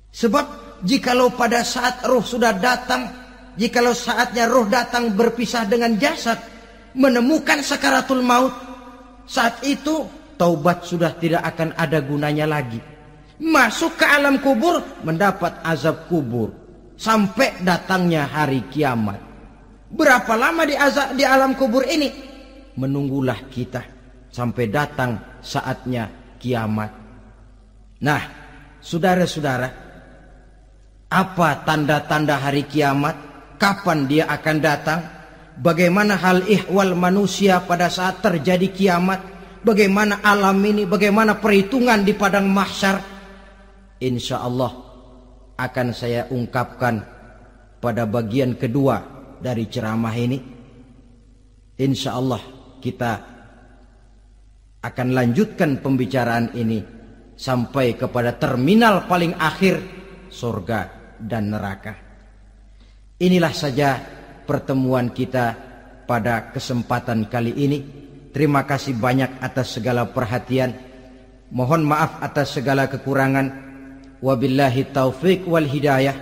Sebab jikalau pada saat roh sudah datang, jikalau saatnya roh datang berpisah dengan jasad, menemukan sakaratul maut, saat itu taubat sudah tidak akan ada gunanya lagi. Masuk ke alam kubur, mendapat azab kubur. Sampai datangnya hari kiamat. Berapa lama di azab di alam kubur ini? Menunggulah kita sampai datang saatnya kiamat. Nah, saudara-saudara, apa tanda-tanda hari kiamat? Kapan dia akan datang? Bagaimana hal ihwal manusia pada saat terjadi kiamat? Bagaimana alam ini? Bagaimana perhitungan di padang mahsyar? Insya Allah akan saya ungkapkan pada bagian kedua dari ceramah ini. Insya Allah kita akan lanjutkan pembicaraan ini sampai kepada terminal paling akhir surga dan neraka. Inilah saja pertemuan kita pada kesempatan kali ini. Terima kasih banyak atas segala perhatian. Mohon maaf atas segala kekurangan. Wabillahi taufik wal hidayah.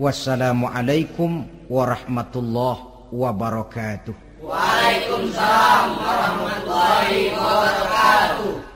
Wassalamualaikum warahmatullahi wabarakatuh. Waalaikumsalam warahmatullahi wabarakatuh.